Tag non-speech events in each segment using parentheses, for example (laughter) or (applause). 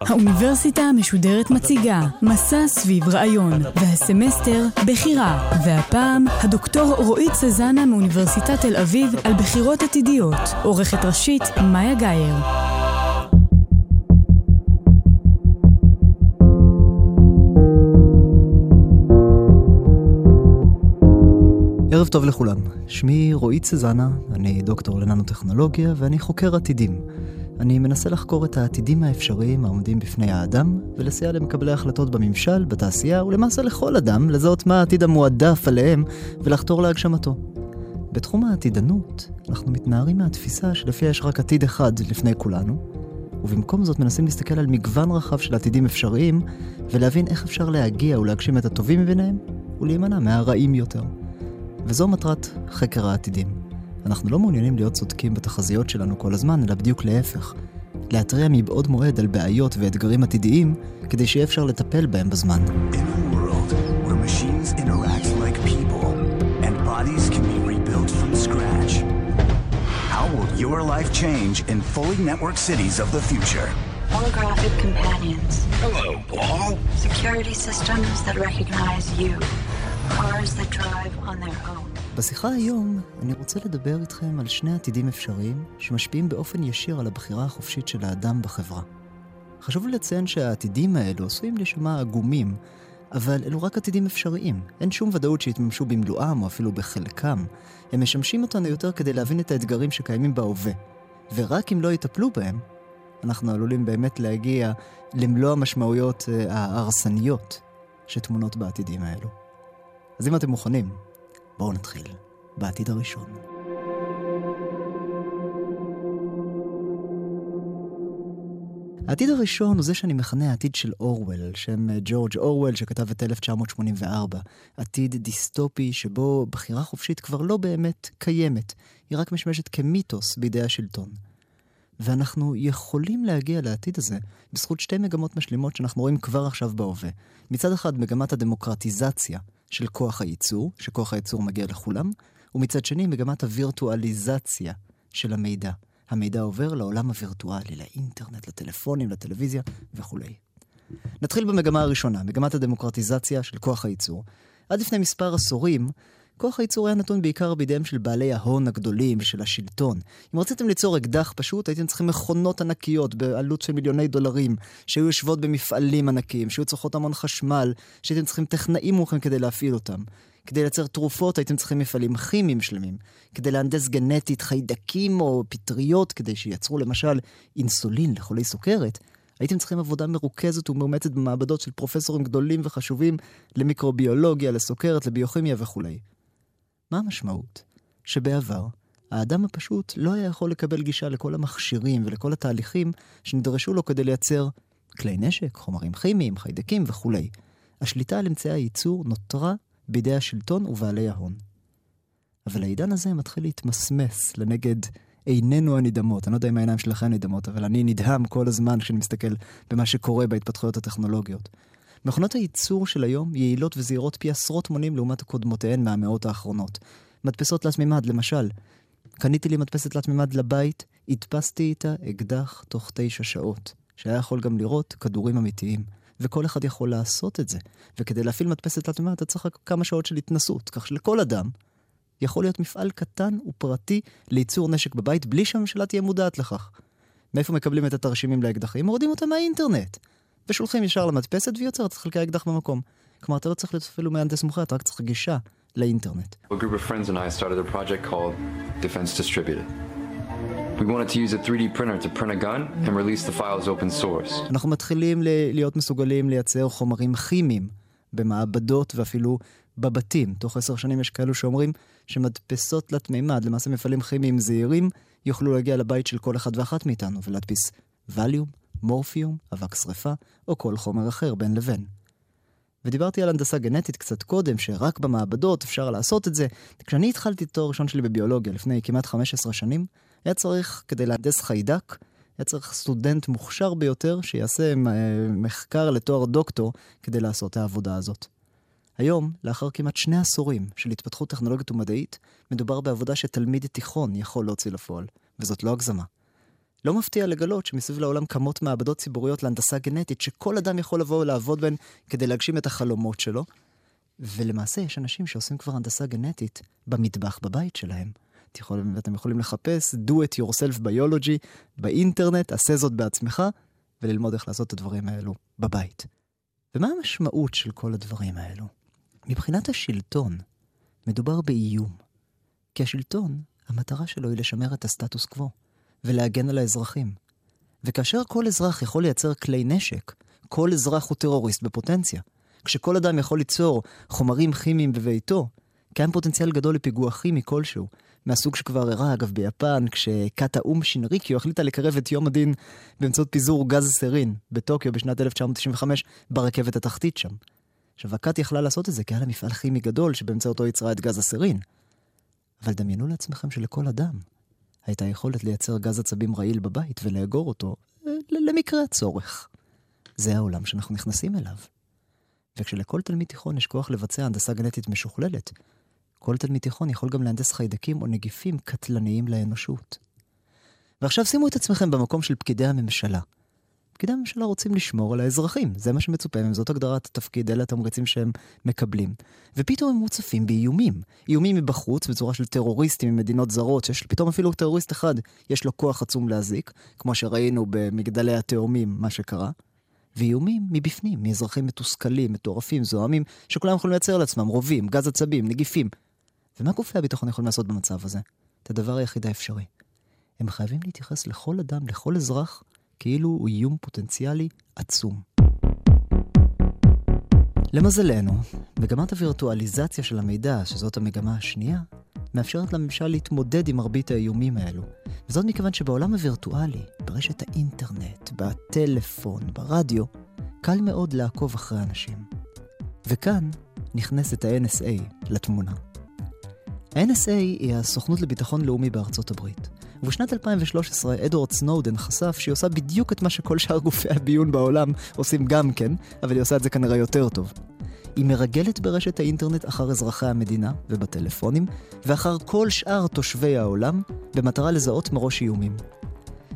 האוניברסיטה המשודרת מציגה מסע סביב רעיון, והסמסטר בחירה, והפעם הדוקטור רועית סזנה מאוניברסיטת תל אביב על בחירות עתידיות, עורכת ראשית מאיה גאייר. ערב טוב לכולם, שמי רועית סזנה, אני דוקטור לננו-טכנולוגיה ואני חוקר עתידים. אני מנסה לחקור את העתידים האפשריים העומדים בפני האדם, ולסייע למקבלי החלטות בממשל, בתעשייה, ולמעשה לכל אדם, לזהות מה העתיד המועדף עליהם, ולחתור להגשמתו. בתחום העתידנות, אנחנו מתנערים מהתפיסה שלפיה יש רק עתיד אחד לפני כולנו, ובמקום זאת מנסים להסתכל על מגוון רחב של עתידים אפשריים, ולהבין איך אפשר להגיע ולהגשים את הטובים מביניהם, ולהימנע מהרעים יותר. וזו מטרת חקר העתידים. אנחנו לא מעוניינים להיות צודקים בתחזיות שלנו כל הזמן, אלא בדיוק להפך. להתריע מבעוד מועד על בעיות ואתגרים עתידיים, כדי שיהיה אפשר לטפל בהם בזמן. your life change in fully networked cities of the future? Holographic companions. Hello, Paul. Security systems that recognize you. Cars that drive on their own. בשיחה היום אני רוצה לדבר איתכם על שני עתידים אפשריים שמשפיעים באופן ישיר על הבחירה החופשית של האדם בחברה. חשוב לי לציין שהעתידים האלו עשויים להישמע עגומים, אבל אלו רק עתידים אפשריים. אין שום ודאות שיתממשו במלואם או אפילו בחלקם. הם משמשים אותנו יותר כדי להבין את האתגרים שקיימים בהווה. ורק אם לא יטפלו בהם, אנחנו עלולים באמת להגיע למלוא המשמעויות אה, ההרסניות שטמונות בעתידים האלו. אז אם אתם מוכנים, בואו נתחיל בעתיד הראשון. העתיד הראשון הוא זה שאני מכנה העתיד של אורוול, שם אה, ג'ורג' אורוול שכתב את 1984. עתיד דיסטופי שבו בחירה חופשית כבר לא באמת קיימת, היא רק משמשת כמיתוס בידי השלטון. ואנחנו יכולים להגיע לעתיד הזה בזכות שתי מגמות משלימות שאנחנו רואים כבר עכשיו בהווה. מצד אחד מגמת הדמוקרטיזציה של כוח הייצור, שכוח הייצור מגיע לכולם, ומצד שני מגמת הווירטואליזציה של המידע. המידע עובר לעולם הווירטואלי, לאינטרנט, לטלפונים, לטלוויזיה וכולי. נתחיל במגמה הראשונה, מגמת הדמוקרטיזציה של כוח הייצור. עד לפני מספר עשורים, כוח הייצור היה נתון בעיקר בידיהם של בעלי ההון הגדולים ושל השלטון. אם רציתם ליצור אקדח פשוט, הייתם צריכים מכונות ענקיות בעלות של מיליוני דולרים, שהיו יושבות במפעלים ענקיים, שהיו צריכות המון חשמל, שהייתם צריכים טכנאים מוכנים כדי להפעיל אותם. כדי לייצר תרופות הייתם צריכים מפעלים כימיים שלמים. כדי להנדס גנטית חיידקים או פטריות, כדי שייצרו למשל אינסולין לחולי סוכרת, הייתם צריכים עבודה מרוכזת ומאומצת במעבדות של פרופסורים גדולים וחשובים למיקרוביולוגיה, לסוכרת, לביוכימיה וכולי. מה המשמעות? שבעבר, האדם הפשוט לא היה יכול לקבל גישה לכל המכשירים ולכל התהליכים שנדרשו לו כדי לייצר כלי נשק, חומרים כימיים, חיידקים וכולי. השליטה על אמצעי הייצור נותרה בידי השלטון ובעלי ההון. אבל העידן הזה מתחיל להתמסמס לנגד עינינו הנדהמות. אני לא יודע אם העיניים שלכם נדהמות, אבל אני נדהם כל הזמן כשאני מסתכל במה שקורה בהתפתחויות הטכנולוגיות. מכונות הייצור של היום יעילות וזהירות פי עשרות מונים לעומת קודמותיהן מהמאות האחרונות. מדפסות תלת מימד, למשל. קניתי לי מדפסת תלת מימד לבית, הדפסתי איתה אקדח תוך תשע שעות, שהיה יכול גם לראות כדורים אמיתיים. וכל אחד יכול לעשות את זה. וכדי להפעיל מדפסת תלת מימד אתה צריך רק כמה שעות של התנסות, כך שלכל אדם יכול להיות מפעל קטן ופרטי לייצור נשק בבית בלי שהממשלה תהיה מודעת לכך. מאיפה מקבלים את התרשימים לאקדחים? מורידים אותם מהאינטרנט. ושולחים ישר למדפסת והיא יוצרת חלקי האקדח במקום. כלומר, אתה לא צריך להיות אפילו מהנדס מוכר, אתה רק צריך גישה לאינטרנט. A group of friends and I started a project called Defense Distributed. We wanted to use a 3D printer to print a gun and release the file as open source. אנחנו מתחילים להיות מסוגלים לייצר חומרים כימיים במעבדות ואפילו בבתים. תוך עשר שנים יש כאלו שאומרים שמדפסות תלת מימד, למעשה מפעלים כימיים זעירים, יוכלו להגיע לבית של כל אחד ואחת מאיתנו ולהדפיס ווליום, מורפיום, אבק שרפה, או כל חומר אחר בין לבין. ודיברתי על הנדסה גנטית קצת קודם, שרק במעבדות אפשר לעשות את זה. כשאני התחלתי את התואר הראשון שלי בביולוגיה לפני כמעט 15 שנים, היה צריך, כדי להנדס חיידק, היה צריך סטודנט מוכשר ביותר שיעשה מחקר לתואר דוקטור כדי לעשות את העבודה הזאת. היום, לאחר כמעט שני עשורים של התפתחות טכנולוגית ומדעית, מדובר בעבודה שתלמיד תיכון יכול להוציא לפועל, וזאת לא הגזמה. לא מפתיע לגלות שמסביב לעולם קמות מעבדות ציבוריות להנדסה גנטית, שכל אדם יכול לבוא ולעבוד בהן כדי להגשים את החלומות שלו. ולמעשה יש אנשים שעושים כבר הנדסה גנטית במטבח בבית שלהם. אתם יכולים לחפש do it yourself biology באינטרנט, עשה זאת בעצמך, וללמוד איך לעשות את הדברים האלו בבית. ומה המשמעות של כל הדברים האלו? מבחינת השלטון, מדובר באיום. כי השלטון, המטרה שלו היא לשמר את הסטטוס קוו. ולהגן על האזרחים. וכאשר כל אזרח יכול לייצר כלי נשק, כל אזרח הוא טרוריסט בפוטנציה. כשכל אדם יכול ליצור חומרים כימיים בביתו, קיים פוטנציאל גדול לפיגוע כימי כלשהו, מהסוג שכבר אירע אגב ביפן, כשכת האו"ם שינריקיו החליטה לקרב את יום הדין באמצעות פיזור גז סרין בטוקיו בשנת 1995 ברכבת התחתית שם. עכשיו, הכת יכלה לעשות את זה כי היה לה מפעל כימי גדול שבאמצעותו יצרה את גז הסרין. אבל דמיינו לעצמכם שלכל אדם הייתה יכולת לייצר גז עצבים רעיל בבית ולאגור אותו למקרה הצורך. זה העולם שאנחנו נכנסים אליו. וכשלכל תלמיד תיכון יש כוח לבצע הנדסה גנטית משוכללת, כל תלמיד תיכון יכול גם להנדס חיידקים או נגיפים קטלניים לאנושות. ועכשיו שימו את עצמכם במקום של פקידי הממשלה. פקידי הממשלה רוצים לשמור על האזרחים, זה מה שמצופה מהם, זאת הגדרת התפקיד, אלה התמריצים שהם מקבלים. ופתאום הם מוצפים באיומים. איומים מבחוץ, בצורה של טרוריסטים ממדינות זרות, שיש פתאום אפילו טרוריסט אחד, יש לו כוח עצום להזיק, כמו שראינו במגדלי התאומים, מה שקרה. ואיומים מבפנים, מאזרחים מתוסכלים, מטורפים, זועמים, שכולם יכולים לייצר לעצמם רובים, גז עצבים, נגיפים. ומה גופי הביטחון יכולים לעשות במצב הזה? את הדבר היחיד האפשרי. הם חייבים להתייחס לכל אדם, לכל אזרח, כאילו הוא איום פוטנציאלי עצום. למזלנו, מגמת הווירטואליזציה של המידע, שזאת המגמה השנייה, מאפשרת לממשל להתמודד עם מרבית האיומים האלו. וזאת מכיוון שבעולם הווירטואלי, ברשת האינטרנט, בטלפון, ברדיו, קל מאוד לעקוב אחרי אנשים. וכאן נכנסת ה-NSA לתמונה. ה-NSA היא הסוכנות לביטחון לאומי בארצות הברית. ובשנת 2013 אדוארד סנודן חשף שהיא עושה בדיוק את מה שכל שאר גופי הביון בעולם עושים גם כן, אבל היא עושה את זה כנראה יותר טוב. היא מרגלת ברשת האינטרנט אחר אזרחי המדינה ובטלפונים, ואחר כל שאר תושבי העולם, במטרה לזהות מראש איומים.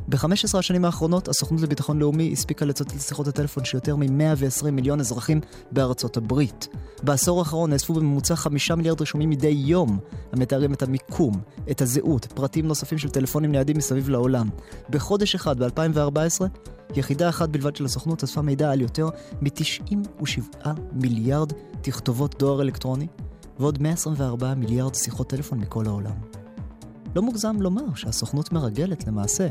ב-15 השנים האחרונות, הסוכנות לביטחון לאומי הספיקה לצאת לשיחות הטלפון של יותר מ-120 מיליון אזרחים בארצות הברית. בעשור האחרון נאספו בממוצע 5 מיליארד רשומים מדי יום, המתארים את המיקום, את הזהות, פרטים נוספים של טלפונים ניידים מסביב לעולם. בחודש אחד, ב-2014, יחידה אחת בלבד של הסוכנות אספה מידע על יותר מ-97 מיליארד תכתובות דואר אלקטרוני, ועוד 124 מיליארד שיחות טלפון מכל העולם. לא מוגזם לומר שהסוכנות מרגלת למעשה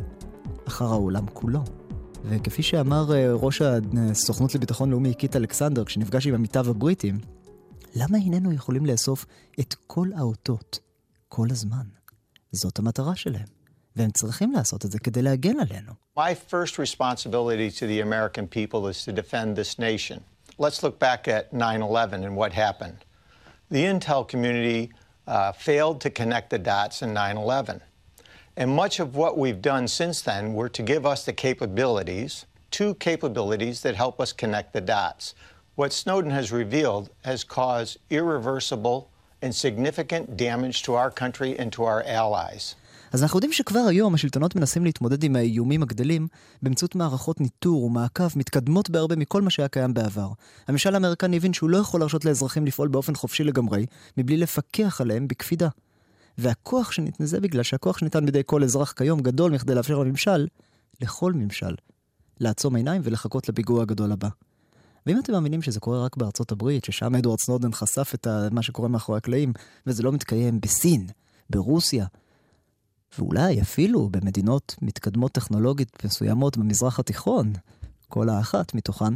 אחר העולם כולו. וכפי שאמר אה, ראש הסוכנות לביטחון לאומי קיט אלכסנדר כשנפגש עם עמיתיו הבריטים, למה איננו יכולים לאסוף את כל האותות כל הזמן? זאת המטרה שלהם, והם צריכים לעשות את זה כדי להגן עלינו. My first responsibility to the American people is to defend this nation. Let's look back at 9-11 and what happened. The intel community uh, failed to connect the dots in 9-11. And much of what we've done since then were to give us the capabilities, two capabilities that help us connect the dots. What Snowden has revealed has caused irreversible and significant damage to our country and to our allies. אז אנחנו יודעים שכבר היום השלטונות מנסים להתמודד עם האיומים הגדלים באמצעות מערכות ניטור ומעקב מתקדמות בהרבה מכל מה שהיה קיים בעבר. הממשל האמריקני הבין שהוא לא יכול להרשות לאזרחים לפעול באופן חופשי לגמרי, מבלי לפקח עליהם בקפידה. והכוח שניתן, זה בגלל שהכוח שניתן בידי כל אזרח כיום גדול מכדי לאפשר לממשל, לכל ממשל, לעצום עיניים ולחכות לפיגוע הגדול הבא. ואם אתם מאמינים שזה קורה רק בארצות הברית, ששם אדוארד סנודן חשף את מה שקורה מאחורי הקלעים, וזה לא מתקיים בסין, ברוסיה, ואולי אפילו במדינות מתקדמות טכנולוגית מסוימות במזרח התיכון, כל האחת מתוכן,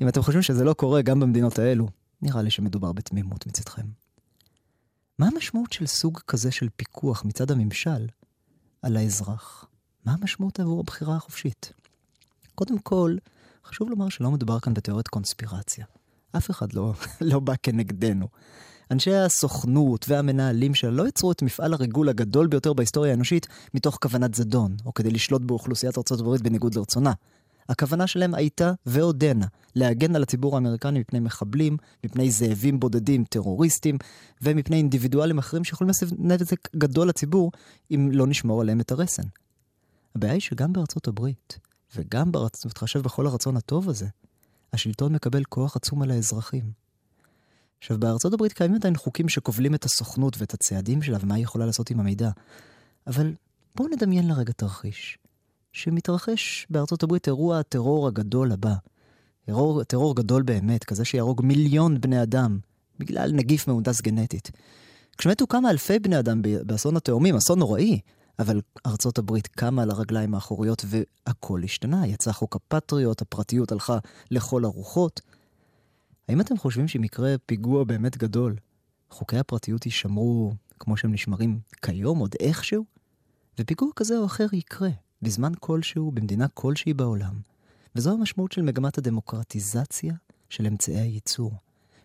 אם אתם חושבים שזה לא קורה גם במדינות האלו, נראה לי שמדובר בתמימות מצדכם. מה המשמעות של סוג כזה של פיקוח מצד הממשל על האזרח? מה המשמעות עבור הבחירה החופשית? קודם כל, חשוב לומר שלא מדובר כאן בתיאוריית קונספירציה. אף אחד לא, (laughs) לא בא כנגדנו. אנשי הסוכנות והמנהלים שלה לא יצרו את מפעל הריגול הגדול ביותר בהיסטוריה האנושית מתוך כוונת זדון, או כדי לשלוט באוכלוסיית ארה"ב בניגוד לרצונה. הכוונה שלהם הייתה ועודנה להגן על הציבור האמריקני מפני מחבלים, מפני זאבים בודדים, טרוריסטים, ומפני אינדיבידואלים אחרים שיכולים לעשות נזק גדול לציבור אם לא נשמור עליהם את הרסן. הבעיה היא שגם בארצות הברית, וגם ברצ... מתחשב בכל הרצון הטוב הזה, השלטון מקבל כוח עצום על האזרחים. עכשיו, בארצות הברית קיימים עדיין חוקים שכובלים את הסוכנות ואת הצעדים שלה ומה היא יכולה לעשות עם המידע. אבל בואו נדמיין לרגע תרחיש. שמתרחש בארצות הברית אירוע הטרור הגדול הבא. טרור, טרור גדול באמת, כזה שיהרוג מיליון בני אדם, בגלל נגיף מהונדס גנטית. כשמתו כמה אלפי בני אדם באסון התאומים, אסון נוראי, אבל ארצות הברית קמה על הרגליים האחוריות והכל השתנה. יצא חוק הפטריוט, הפרטיות הלכה לכל הרוחות. האם אתם חושבים שאם יקרה פיגוע באמת גדול, חוקי הפרטיות יישמרו כמו שהם נשמרים כיום, עוד איכשהו? ופיגוע כזה או אחר יקרה, בזמן כלשהו, במדינה כלשהי בעולם. וזו המשמעות של מגמת הדמוקרטיזציה של אמצעי הייצור.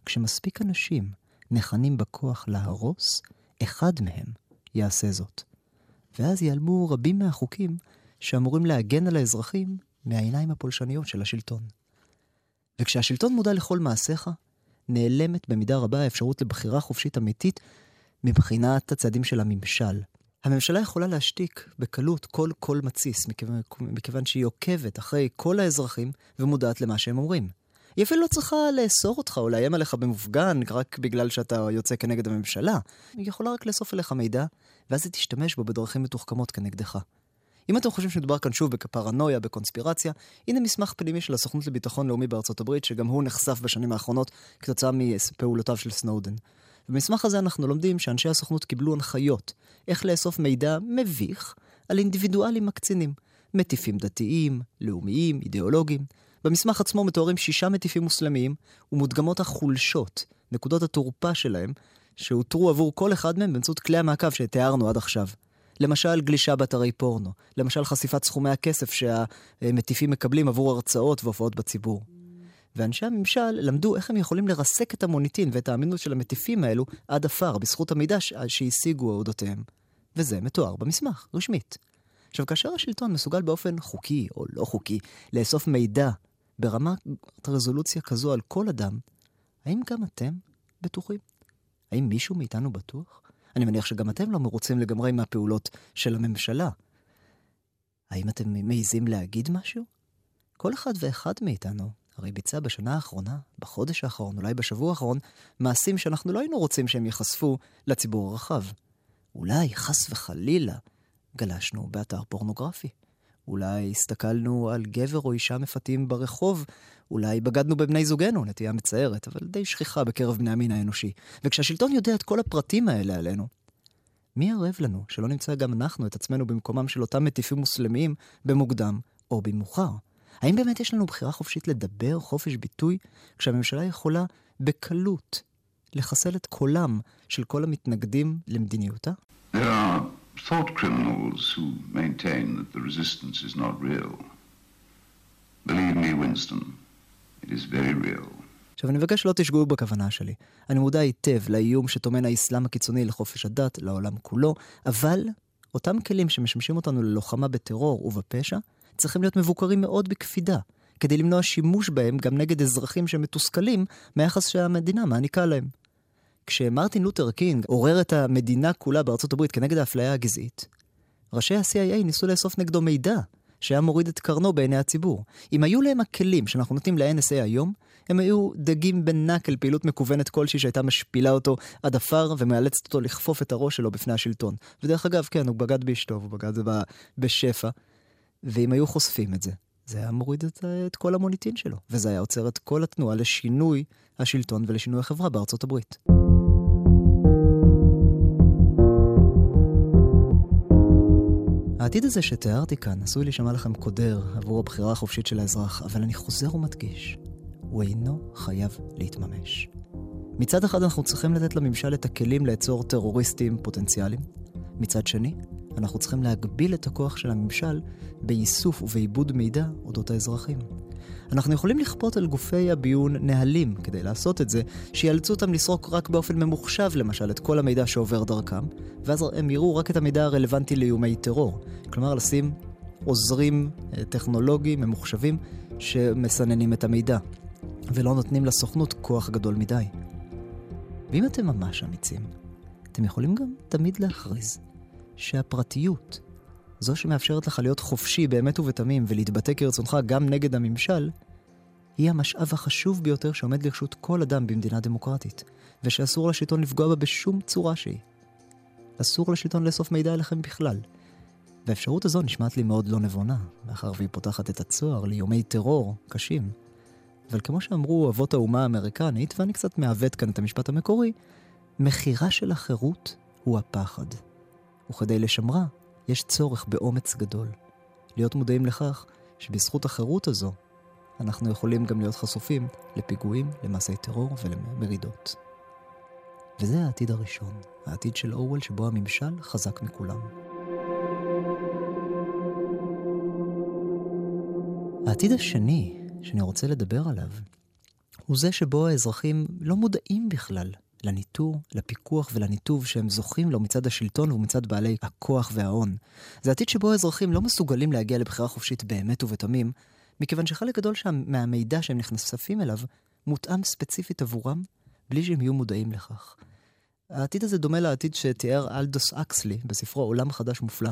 כשמספיק אנשים נכנים בכוח להרוס, אחד מהם יעשה זאת. ואז ייעלמו רבים מהחוקים שאמורים להגן על האזרחים מהעיניים הפולשניות של השלטון. וכשהשלטון מודע לכל מעשיך, נעלמת במידה רבה האפשרות לבחירה חופשית אמיתית מבחינת הצעדים של הממשל. הממשלה יכולה להשתיק בקלות כל קול מתסיס, מכיוון, מכיוון שהיא עוקבת אחרי כל האזרחים ומודעת למה שהם אומרים. היא אפילו לא צריכה לאסור אותך או לאיים עליך במופגן רק בגלל שאתה יוצא כנגד הממשלה. היא יכולה רק לאסוף אליך מידע, ואז היא תשתמש בו בדרכים מתוחכמות כנגדך. אם אתם חושבים שמדובר כאן שוב בפרנויה, בקונספירציה, הנה מסמך פנימי של הסוכנות לביטחון לאומי בארצות הברית, שגם הוא נחשף בשנים האחרונות כתוצאה מפעולותיו של סנודן. במסמך הזה אנחנו לומדים שאנשי הסוכנות קיבלו הנחיות איך לאסוף מידע מביך על אינדיבידואלים מקצינים. מטיפים דתיים, לאומיים, אידיאולוגיים. במסמך עצמו מתוארים שישה מטיפים מוסלמיים ומודגמות החולשות, נקודות התורפה שלהם, שאותרו עבור כל אחד מהם באמצעות כלי המעקב שתיארנו עד עכשיו. למשל גלישה באתרי פורנו, למשל חשיפת סכומי הכסף שהמטיפים מקבלים עבור הרצאות והופעות בציבור. ואנשי הממשל למדו איך הם יכולים לרסק את המוניטין ואת האמינות של המטיפים האלו עד עפר, בזכות המידע שהשיגו אודותיהם. וזה מתואר במסמך, רשמית. עכשיו, כאשר השלטון מסוגל באופן חוקי או לא חוקי לאסוף מידע ברמת רזולוציה כזו על כל אדם, האם גם אתם בטוחים? האם מישהו מאיתנו בטוח? אני מניח שגם אתם לא מרוצים לגמרי מהפעולות של הממשלה. האם אתם מעיזים להגיד משהו? כל אחד ואחד מאיתנו הרי ביצע בשנה האחרונה, בחודש האחרון, אולי בשבוע האחרון, מעשים שאנחנו לא היינו רוצים שהם ייחשפו לציבור הרחב. אולי, חס וחלילה, גלשנו באתר פורנוגרפי. אולי הסתכלנו על גבר או אישה מפתים ברחוב, אולי בגדנו בבני זוגנו, נטייה מצערת, אבל די שכיחה בקרב בני המין האנושי. וכשהשלטון יודע את כל הפרטים האלה עלינו, מי ערב לנו שלא נמצא גם אנחנו את עצמנו במקומם של אותם מטיפים מוסלמיים במוקדם או במאוחר? האם באמת יש לנו בחירה חופשית לדבר חופש ביטוי, כשהממשלה יכולה בקלות לחסל את קולם של כל המתנגדים למדיניותה? There are thought criminals who maintain that the resistance is not real. Believe me, Winston, it is very real. עכשיו, אני מבקש שלא תשגעו בכוונה שלי. אני מודע היטב לאיום שטומן האסלאם הקיצוני לחופש הדת, לעולם כולו, אבל אותם כלים שמשמשים אותנו ללוחמה בטרור ובפשע, צריכים להיות מבוקרים מאוד בקפידה, כדי למנוע שימוש בהם גם נגד אזרחים שמתוסכלים מהיחס שהמדינה מעניקה להם. כשמרטין לותר קינג עורר את המדינה כולה בארצות הברית כנגד האפליה הגזעית, ראשי ה-CIA ניסו לאסוף נגדו מידע שהיה מוריד את קרנו בעיני הציבור. אם היו להם הכלים שאנחנו נותנים ל-NSA היום, הם היו דגים בנק אל פעילות מקוונת כלשהי שהייתה משפילה אותו עד עפר ומאלצת אותו לכפוף את הראש שלו בפני השלטון. ודרך אגב, כן, הוא בגד באשתו, הוא בגד בשפע. ואם היו חושפים את זה, זה היה מוריד את, את כל המוניטין שלו, וזה היה עוצר את כל התנועה לשינוי השלטון ולשינוי החברה בארצות הברית. העתיד הזה שתיארתי כאן עשוי להישמע לכם קודר עבור הבחירה החופשית של האזרח, אבל אני חוזר ומדגיש, הוא אינו חייב להתממש. מצד אחד אנחנו צריכים לתת לממשל את הכלים לעצור טרוריסטים פוטנציאליים, מצד שני, אנחנו צריכים להגביל את הכוח של הממשל באיסוף ובעיבוד מידע אודות האזרחים. אנחנו יכולים לכפות על גופי הביון נהלים כדי לעשות את זה, שיאלצו אותם לסרוק רק באופן ממוחשב למשל את כל המידע שעובר דרכם, ואז הם יראו רק את המידע הרלוונטי לאיומי טרור. כלומר, לשים עוזרים אה, טכנולוגיים ממוחשבים שמסננים את המידע, ולא נותנים לסוכנות כוח גדול מדי. ואם אתם ממש אמיצים, אתם יכולים גם תמיד להכריז שהפרטיות, זו שמאפשרת לך להיות חופשי באמת ובתמים ולהתבטא כרצונך גם נגד הממשל, היא המשאב החשוב ביותר שעומד לרשות כל אדם במדינה דמוקרטית, ושאסור לשלטון לפגוע בה בשום צורה שהיא. אסור לשלטון לאסוף מידע עליכם בכלל. והאפשרות הזו נשמעת לי מאוד לא נבונה, מאחר והיא פותחת את הצוהר לאיומי טרור קשים. אבל כמו שאמרו אבות האומה האמריקנית, ואני קצת מעוות כאן את המשפט המקורי, מחירה של החירות הוא הפחד. וכדי לשמרה, יש צורך באומץ גדול. להיות מודעים לכך שבזכות החירות הזו, אנחנו יכולים גם להיות חשופים לפיגועים, למעשי טרור ולמרידות. וזה העתיד הראשון, העתיד של אורוול שבו הממשל חזק מכולם. העתיד השני שאני רוצה לדבר עליו, הוא זה שבו האזרחים לא מודעים בכלל לניטור, לפיקוח ולניתוב שהם זוכים לו מצד השלטון ומצד בעלי הכוח וההון. זה עתיד שבו האזרחים לא מסוגלים להגיע לבחירה חופשית באמת ובתמים, מכיוון שחלק גדול שם, מהמידע שהם נחשפים אליו מותאם ספציפית עבורם, בלי שהם יהיו מודעים לכך. העתיד הזה דומה לעתיד שתיאר אלדוס אקסלי בספרו עולם חדש מופלא,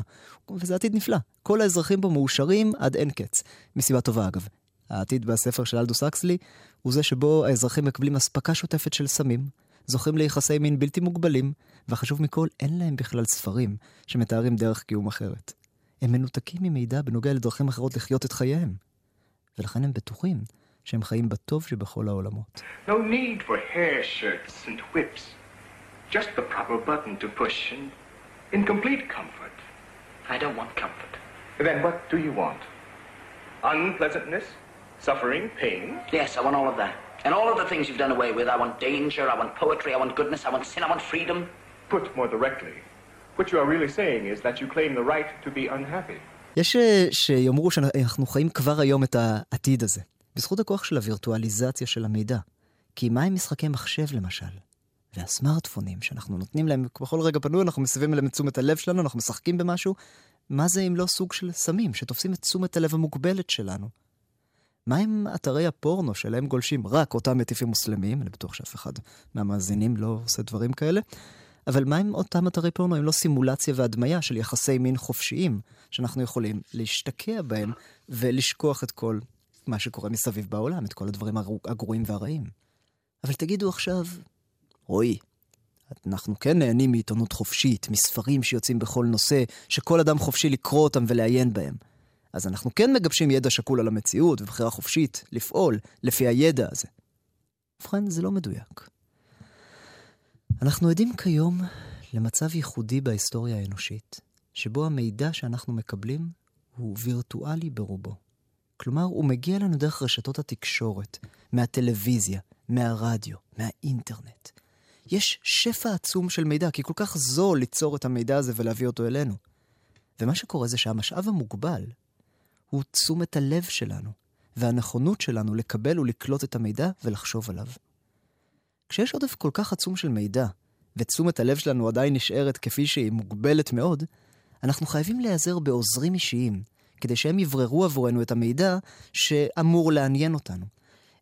וזה עתיד נפלא. כל האזרחים בו מאושרים עד אין קץ, מסיבה טובה אגב. העתיד בספר של אלדוס אקסלי הוא זה שבו האזרחים מקבלים אספקה שוטפת של סמים, זוכים ליחסי מין בלתי מוגבלים, והחשוב מכל, אין להם בכלל ספרים שמתארים דרך קיום אחרת. הם מנותקים ממידע בנוגע לדרכים אחרות לחיות את חייהם. ולכן הם בטוחים שהם חיים בטוב שבכל העולמות. No need for hair shirts and whips. Just the proper button to push and in complete comfort. I don't want comfort. Then what do you want? Unpleasantness? Suffering? Pain? Yes, I want all of that. And all of the things you've done away with. I want danger, I want poetry, I want goodness, I want sin, I want freedom. Put more directly, what you are really saying is that you claim the right to be unhappy. יש שיאמרו שאנחנו חיים כבר היום את העתיד הזה, בזכות הכוח של הווירטואליזציה של המידע. כי מה עם משחקי מחשב למשל? והסמארטפונים שאנחנו נותנים להם, בכל רגע פנוי אנחנו מסבים אליהם את תשומת הלב שלנו, אנחנו משחקים במשהו, מה זה אם לא סוג של סמים שתופסים את תשומת הלב המוגבלת שלנו? מה עם אתרי הפורנו שלהם גולשים רק אותם מטיפים מוסלמים? אני בטוח שאף אחד מהמאזינים לא עושה דברים כאלה. אבל מה עם אותם אתרי פורנו אם לא סימולציה והדמיה של יחסי מין חופשיים, שאנחנו יכולים להשתקע בהם ולשכוח את כל מה שקורה מסביב בעולם, את כל הדברים הגרועים והרעים. אבל תגידו עכשיו, רועי, אנחנו כן נהנים מעיתונות חופשית, מספרים שיוצאים בכל נושא, שכל אדם חופשי לקרוא אותם ולעיין בהם. אז אנחנו כן מגבשים ידע שקול על המציאות ובחירה חופשית לפעול לפי הידע הזה. ובכן, זה לא מדויק. אנחנו עדים כיום למצב ייחודי בהיסטוריה האנושית, שבו המידע שאנחנו מקבלים הוא וירטואלי ברובו. כלומר, הוא מגיע לנו דרך רשתות התקשורת, מהטלוויזיה, מהרדיו, מהאינטרנט. יש שפע עצום של מידע, כי כל כך זול ליצור את המידע הזה ולהביא אותו אלינו. ומה שקורה זה שהמשאב המוגבל הוא תשומת הלב שלנו, והנכונות שלנו לקבל ולקלוט את המידע ולחשוב עליו. כשיש עודף כל כך עצום של מידע, ותשומת הלב שלנו עדיין נשארת כפי שהיא מוגבלת מאוד, אנחנו חייבים להיעזר בעוזרים אישיים, כדי שהם יבררו עבורנו את המידע שאמור לעניין אותנו.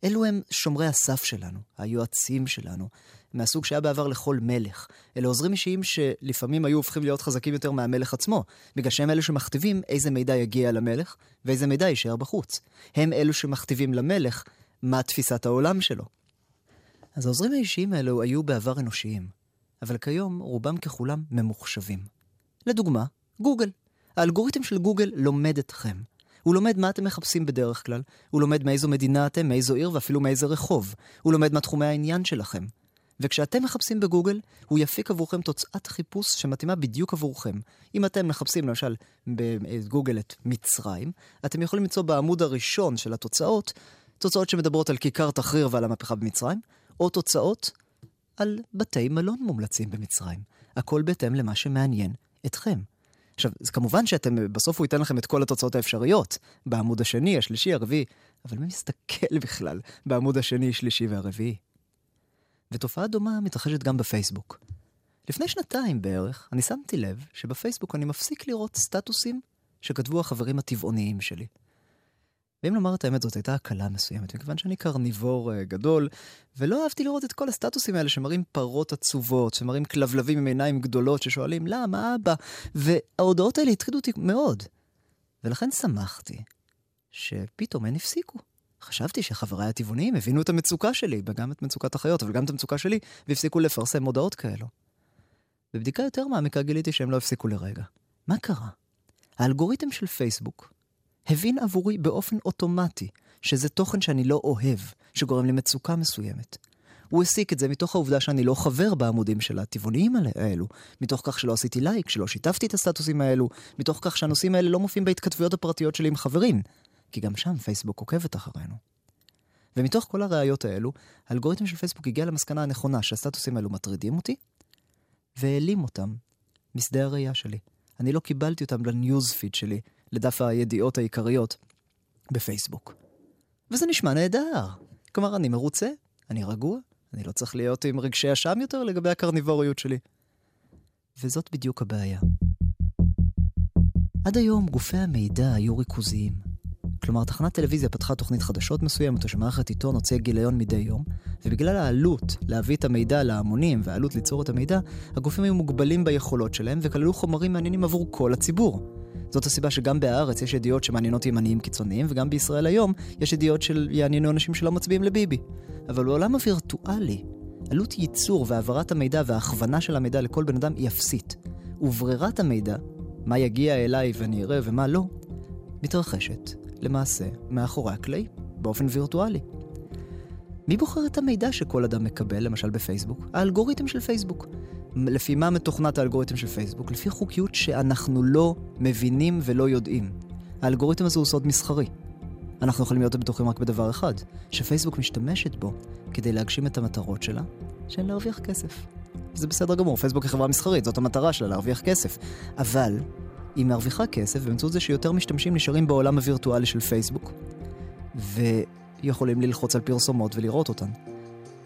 אלו הם שומרי הסף שלנו, היועצים שלנו, מהסוג שהיה בעבר לכל מלך. אלה עוזרים אישיים שלפעמים היו הופכים להיות חזקים יותר מהמלך עצמו, בגלל שהם אלו שמכתיבים איזה מידע יגיע למלך ואיזה מידע יישאר בחוץ. הם אלו שמכתיבים למלך מה תפיסת העולם שלו. אז העוזרים האישיים האלו היו בעבר אנושיים, אבל כיום רובם ככולם ממוחשבים. לדוגמה, גוגל. האלגוריתם של גוגל לומד אתכם. הוא לומד מה אתם מחפשים בדרך כלל, הוא לומד מאיזו מדינה אתם, מאיזו עיר ואפילו מאיזה רחוב. הוא לומד מה תחומי העניין שלכם. וכשאתם מחפשים בגוגל, הוא יפיק עבורכם תוצאת חיפוש שמתאימה בדיוק עבורכם. אם אתם מחפשים למשל בגוגל את מצרים, אתם יכולים למצוא בעמוד הראשון של התוצאות, תוצאות שמדברות על כיכר תחריר ועל המהפכה במצרים, או תוצאות על בתי מלון מומלצים במצרים. הכל בהתאם למה שמעניין אתכם. עכשיו, זה כמובן שאתם, בסוף הוא ייתן לכם את כל התוצאות האפשריות. בעמוד השני, השלישי, הרביעי, אבל מי מסתכל בכלל בעמוד השני, שלישי והרביעי? ותופעה דומה מתרחשת גם בפייסבוק. לפני שנתיים בערך, אני שמתי לב שבפייסבוק אני מפסיק לראות סטטוסים שכתבו החברים הטבעוניים שלי. ואם לומר את האמת, זאת הייתה הקלה מסוימת, מכיוון שאני קרניבור uh, גדול, ולא אהבתי לראות את כל הסטטוסים האלה שמראים פרות עצובות, שמראים כלבלבים עם עיניים גדולות ששואלים, למה אבא? וההודעות האלה הטרידו אותי מאוד. ולכן שמחתי שפתאום הן הפסיקו. חשבתי שחבריי הטבעוניים הבינו את המצוקה שלי, וגם את מצוקת החיות, אבל גם את המצוקה שלי, והפסיקו לפרסם הודעות כאלו. בבדיקה יותר מעמיקה גיליתי שהם לא הפסיקו לרגע. מה קרה? האלגוריתם של פייסבוק הבין עבורי באופן אוטומטי שזה תוכן שאני לא אוהב, שגורם לי מצוקה מסוימת. הוא הסיק את זה מתוך העובדה שאני לא חבר בעמודים של הטבעוניים האלו, מתוך כך שלא עשיתי לייק, שלא שיתפתי את הסטטוסים האלו, מתוך כך שהנושאים האלה לא מופיעים בהתכתבויות הפרטיות שלי עם חברים, כי גם שם פייסבוק עוקבת אחרינו. ומתוך כל הראיות האלו, האלגוריתם של פייסבוק הגיע למסקנה הנכונה שהסטטוסים האלו מטרידים אותי, והעלים אותם משדה הראייה שלי. אני לא קיבלתי אותם לניוז פיד שלי, לדף הידיעות העיקריות בפייסבוק. וזה נשמע נהדר. כלומר, אני מרוצה, אני רגוע, אני לא צריך להיות עם רגשי אשם יותר לגבי הקרניבוריות שלי. וזאת בדיוק הבעיה. עד היום גופי המידע היו ריכוזיים. כלומר, תחנת טלוויזיה פתחה תוכנית חדשות מסוימת, או שמערכת עיתון הוציאה גיליון מדי יום, ובגלל העלות להביא את המידע להמונים והעלות ליצור את המידע, הגופים היו מוגבלים ביכולות שלהם וכללו חומרים מעניינים עבור כל הציבור. זאת הסיבה שגם בהארץ יש ידיעות שמעניינות ימניים קיצוניים, וגם בישראל היום יש ידיעות של יעניינו אנשים שלא מצביעים לביבי. אבל בעולם הווירטואלי, עלות ייצור והעברת המידע וההכוונה של המידע לכל בן אדם היא אפסית. וברירת המידע, מה יגיע אליי ואני אראה ומה לא, מתרחשת, למעשה, מאחורי הקלעים, באופן וירטואלי. מי בוחר את המידע שכל אדם מקבל, למשל בפייסבוק? האלגוריתם של פייסבוק. לפי מה מתוכנת האלגוריתם של פייסבוק? לפי חוקיות שאנחנו לא מבינים ולא יודעים. האלגוריתם הזה הוא סוד מסחרי. אנחנו יכולים להיות בטוחים רק בדבר אחד, שפייסבוק משתמשת בו כדי להגשים את המטרות שלה, שהן להרוויח כסף. זה בסדר גמור, פייסבוק היא חברה מסחרית, זאת המטרה שלה, להרוויח כסף. אבל היא מרוויחה כסף באמצעות זה שיותר משתמשים נשארים בעולם הווירטואלי של פייסבוק, ויכולים ללחוץ על פרסומות ולראות אותן.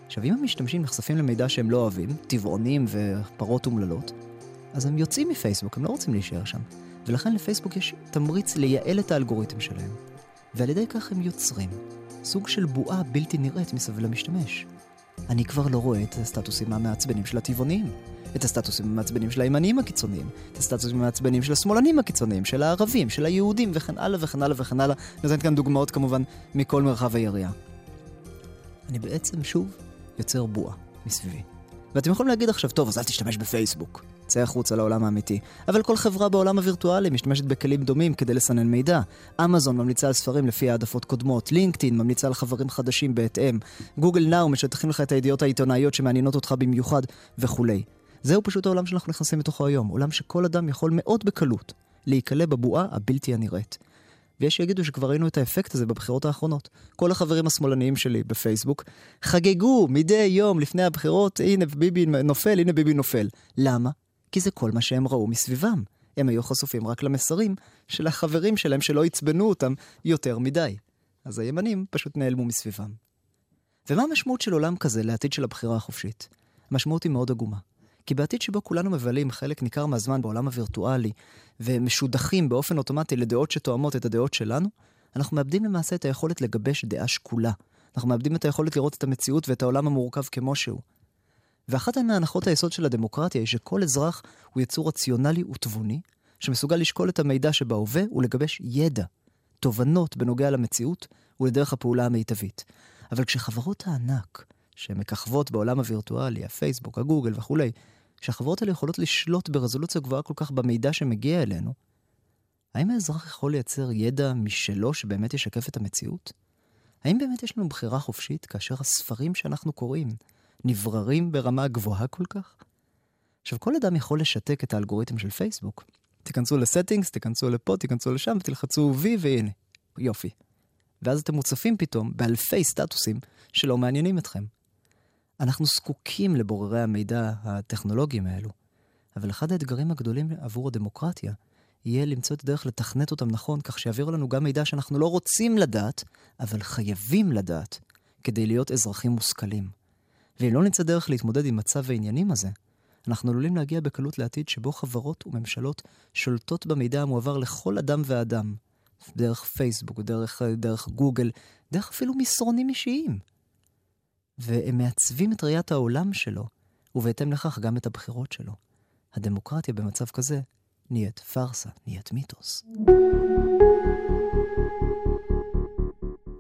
עכשיו, אם המשתמשים נחשפים למידע שהם לא אוהבים, טבעונים ופרות אומללות, אז הם יוצאים מפייסבוק, הם לא רוצים להישאר שם. ולכן לפייסבוק יש תמריץ לייעל את האלגוריתם שלהם. ועל ידי כך הם יוצרים סוג של בועה בלתי נראית מסביב למשתמש. אני כבר לא רואה את הסטטוסים המעצבנים של הטבעונים, את הסטטוסים המעצבנים של הימניים הקיצוניים, את הסטטוסים המעצבנים של השמאלנים הקיצוניים, של הערבים, של היהודים וכן הלאה וכן הלאה וכן הלאה. נותנת כאן דוגמאות כמובן מכל מרחב היריעה. אני בעצם שוב יוצר בועה מסביבי. ואתם יכולים להגיד עכשיו, טוב, אז אל תשתמש בפייסבוק. צא החוצה לעולם האמיתי. אבל כל חברה בעולם הווירטואלי משתמשת בכלים דומים כדי לסנן מידע. אמזון ממליצה על ספרים לפי העדפות קודמות, לינקדאין ממליצה על חברים חדשים בהתאם, גוגל נאו משטחים לך את הידיעות העיתונאיות שמעניינות אותך במיוחד, וכולי. זהו פשוט העולם שאנחנו נכנסים לתוכו היום, עולם שכל אדם יכול מאוד בקלות להיקלע בבועה הבלתי הנראית. ויש שיגידו שכבר ראינו את האפקט הזה בבחירות האחרונות. כל החברים השמאלניים שלי בפייסבוק חגגו מדי יום לפני הבחירות, הנה ביבי נופל, הנה ביבי נופל. למה? כי זה כל מה שהם ראו מסביבם. הם היו חשופים רק למסרים של החברים שלהם שלא עצבנו אותם יותר מדי. אז הימנים פשוט נעלמו מסביבם. ומה המשמעות של עולם כזה לעתיד של הבחירה החופשית? המשמעות היא מאוד עגומה. כי בעתיד שבו כולנו מבלים חלק ניכר מהזמן בעולם הווירטואלי, ומשודכים באופן אוטומטי לדעות שתואמות את הדעות שלנו, אנחנו מאבדים למעשה את היכולת לגבש דעה שקולה. אנחנו מאבדים את היכולת לראות את המציאות ואת העולם המורכב כמו שהוא. ואחת מהנחות היסוד של הדמוקרטיה היא שכל אזרח הוא יצור רציונלי ותבוני, שמסוגל לשקול את המידע שבהווה ולגבש ידע, תובנות בנוגע למציאות ולדרך הפעולה המיטבית. אבל כשחברות הענק, שמככבות בעולם הווירטואלי, הפייסבוק, הגוגל וכולי, שהחברות האלה יכולות לשלוט ברזולוציה גבוהה כל כך במידע שמגיע אלינו, האם האזרח יכול לייצר ידע משלו שבאמת ישקף את המציאות? האם באמת יש לנו בחירה חופשית כאשר הספרים שאנחנו קוראים נבררים ברמה גבוהה כל כך? עכשיו, כל אדם יכול לשתק את האלגוריתם של פייסבוק. תיכנסו לסטינגס, תיכנסו לפה, תיכנסו לשם, ותלחצו וי, והנה, יופי. ואז אתם מוצפים פתאום באלפי סטטוסים שלא מעניינים אתכם. אנחנו זקוקים לבוררי המידע הטכנולוגיים האלו, אבל אחד האתגרים הגדולים עבור הדמוקרטיה יהיה למצוא את הדרך לתכנת אותם נכון, כך שיעבירו לנו גם מידע שאנחנו לא רוצים לדעת, אבל חייבים לדעת, כדי להיות אזרחים מושכלים. ואם לא נמצא דרך להתמודד עם מצב העניינים הזה, אנחנו עלולים להגיע בקלות לעתיד שבו חברות וממשלות שולטות במידע המועבר לכל אדם ואדם, דרך פייסבוק, דרך, דרך גוגל, דרך אפילו מסרונים אישיים. והם מעצבים את ראיית העולם שלו, ובהתאם לכך גם את הבחירות שלו. הדמוקרטיה במצב כזה נהיית פארסה, נהיית מיתוס.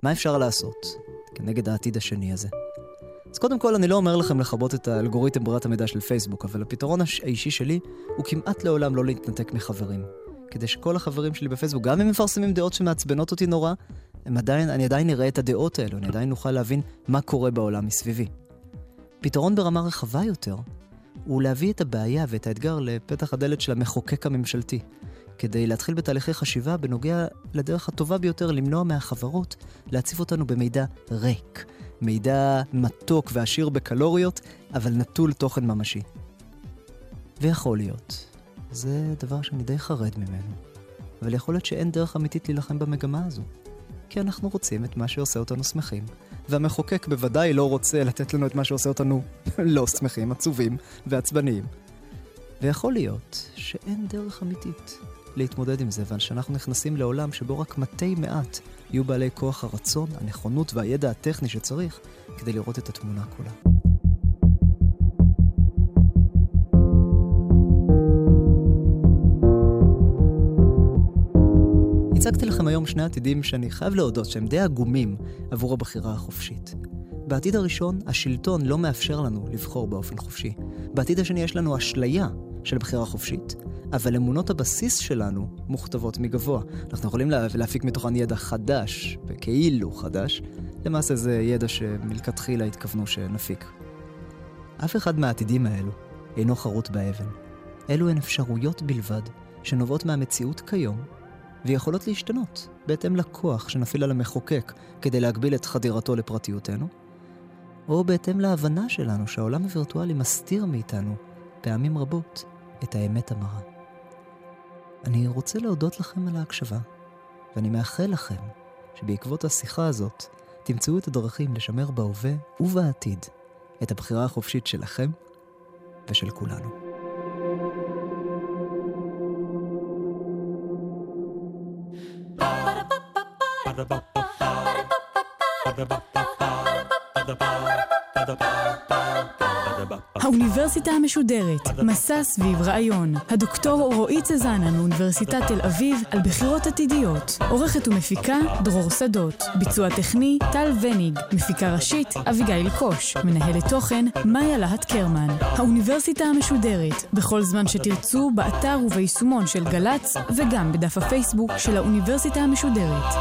מה אפשר לעשות כנגד העתיד השני הזה? אז קודם כל, אני לא אומר לכם לכבות את האלגוריתם ברירת המידע של פייסבוק, אבל הפתרון האישי שלי הוא כמעט לעולם לא להתנתק מחברים. כדי שכל החברים שלי בפייסבוק, גם אם מפרסמים דעות שמעצבנות אותי נורא, הם עדיין, אני עדיין אראה את הדעות האלו, אני עדיין אוכל להבין מה קורה בעולם מסביבי. פתרון ברמה רחבה יותר הוא להביא את הבעיה ואת האתגר לפתח הדלת של המחוקק הממשלתי, כדי להתחיל בתהליכי חשיבה בנוגע לדרך הטובה ביותר למנוע מהחברות להציף אותנו במידע ריק, מידע מתוק ועשיר בקלוריות, אבל נטול תוכן ממשי. ויכול להיות, זה דבר שאני די חרד ממנו, אבל יכול להיות שאין דרך אמיתית להילחם במגמה הזו. כי אנחנו רוצים את מה שעושה אותנו שמחים, והמחוקק בוודאי לא רוצה לתת לנו את מה שעושה אותנו (laughs) לא שמחים, עצובים ועצבניים. ויכול להיות שאין דרך אמיתית להתמודד עם זה, ושאנחנו נכנסים לעולם שבו רק מתי מעט יהיו בעלי כוח הרצון, הנכונות והידע הטכני שצריך כדי לראות את התמונה כולה. הצגתי לכם היום שני עתידים שאני חייב להודות שהם די עגומים עבור הבחירה החופשית. בעתיד הראשון, השלטון לא מאפשר לנו לבחור באופן חופשי. בעתיד השני יש לנו אשליה של בחירה חופשית, אבל אמונות הבסיס שלנו מוכתבות מגבוה. אנחנו יכולים לה, להפיק מתוכן ידע חדש, וכאילו חדש, למעשה זה ידע שמלכתחילה התכוונו שנפיק. אף אחד מהעתידים האלו אינו חרוט באבן. אלו הן אפשרויות בלבד, שנובעות מהמציאות כיום, ויכולות להשתנות בהתאם לכוח שנפעיל על המחוקק כדי להגביל את חדירתו לפרטיותנו, או בהתאם להבנה שלנו שהעולם הווירטואלי מסתיר מאיתנו, פעמים רבות, את האמת המרה. אני רוצה להודות לכם על ההקשבה, ואני מאחל לכם שבעקבות השיחה הזאת תמצאו את הדרכים לשמר בהווה ובעתיד את הבחירה החופשית שלכם ושל כולנו. האוניברסיטה המשודרת, מסע סביב רעיון. הדוקטור רועי צזנה מאוניברסיטת תל אביב על בחירות עתידיות. עורכת ומפיקה דרור שדות. ביצוע טכני טל וניג. מפיקה ראשית אביגיל קוש. מנהלת תוכן מאיה להט קרמן. האוניברסיטה המשודרת, בכל זמן שתרצו, באתר וביישומון של גל"צ וגם בדף הפייסבוק של האוניברסיטה המשודרת.